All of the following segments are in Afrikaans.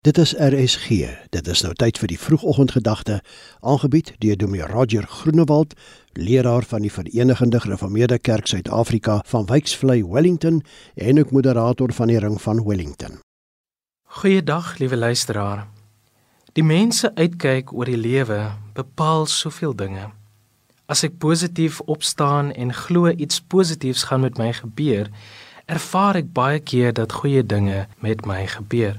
Dit is RSG. Dit is nou tyd vir die vroegoggendgedagte, aangebied deur Dominee Roger Groenewald, leraar van die Verenigde Gereformeerde Kerk Suid-Afrika van Wyksvlei, Wellington en ook moderator van die Ring van Wellington. Goeiedag, liewe luisteraar. Die mense uitkyk oor die lewe bepaal soveel dinge. As ek positief opstaan en glo iets positiefs gaan met my gebeur, ervaar ek baie keer dat goeie dinge met my gebeur.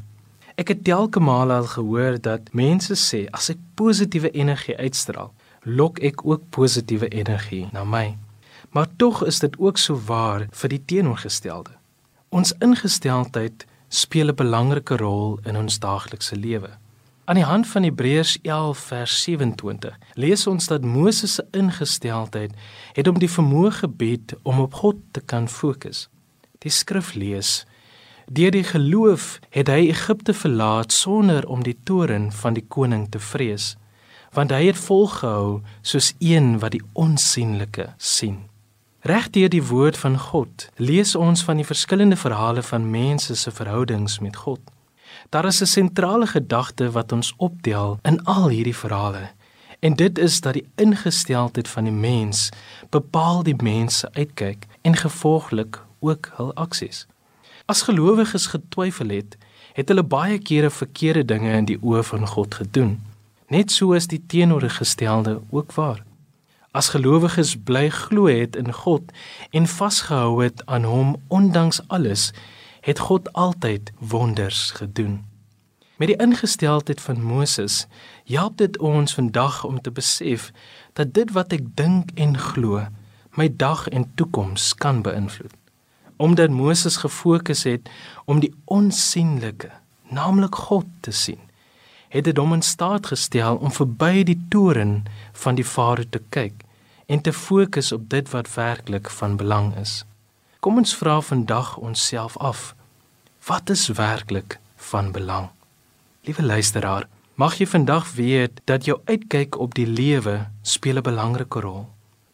Ek het telke male al gehoor dat mense sê as ek positiewe energie uitstraal, lok ek ook positiewe energie na my. Maar tog is dit ook so waar vir die teenoorgestelde. Ons ingesteldheid speel 'n belangrike rol in ons daaglikse lewe. Aan die hand van Hebreërs 11 vers 27 lees ons dat Moses se ingesteldheid het om die vermoë gebied om op God te kan fokus. Die skrif lees: Deur die geloof het hy Egipte verlaat sonder om die toorn van die koning te vrees, want hy het volgehou soos een wat die onsigbare sien. Regdeur die woord van God lees ons van die verskillende verhale van mense se verhoudings met God. Daar is 'n sentrale gedagte wat ons optel in al hierdie verhale. En dit is dat die ingesteldheid van die mens bepaal die mens se uitkyk en gevolglik ook hul aksies. As gelowiges getwyfel het, het hulle baie kere verkeerde dinge in die oë van God gedoen. Net so is die teenoorgestelde ook waar. As gelowiges bly glo het in God en vasgehou het aan hom ondanks alles, het God altyd wonders gedoen. Met die ingesteldheid van Moses, help dit ons vandag om te besef dat dit wat ek dink en glo, my dag en toekoms kan beïnvloed omdat Moses gefokus het om die onsigbare, naamlik God te sien, het dit hom in staat gestel om verby die toren van die Farao te kyk en te fokus op dit wat werklik van belang is. Kom ons vra vandag onsself af: Wat is werklik van belang? Liewe luisteraar, mag jy vandag weet dat jou uitkyk op die lewe speel 'n belangrike rol.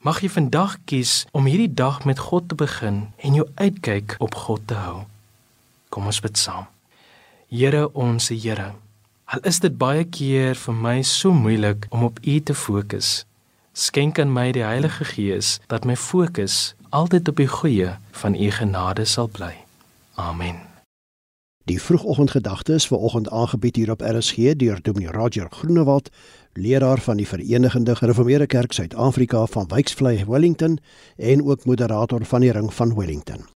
Mag jy vandag kies om hierdie dag met God te begin en jou uitkyk op God te hou. Kom ons bid saam. Here ons Here, al is dit baie keer vir my so moeilik om op U te fokus. Skenk aan my die Heilige Gees dat my fokus altyd op die goeie van U genade sal bly. Amen. Die vroegoggendgedagte is ver oggend aangebied hier op RSG deur Dominee Roger Groenewald leraar van die Verenigde Gereformeerde Kerk Suid-Afrika van Wyksvlei Wellington en ook moderator van die Ring van Wellington.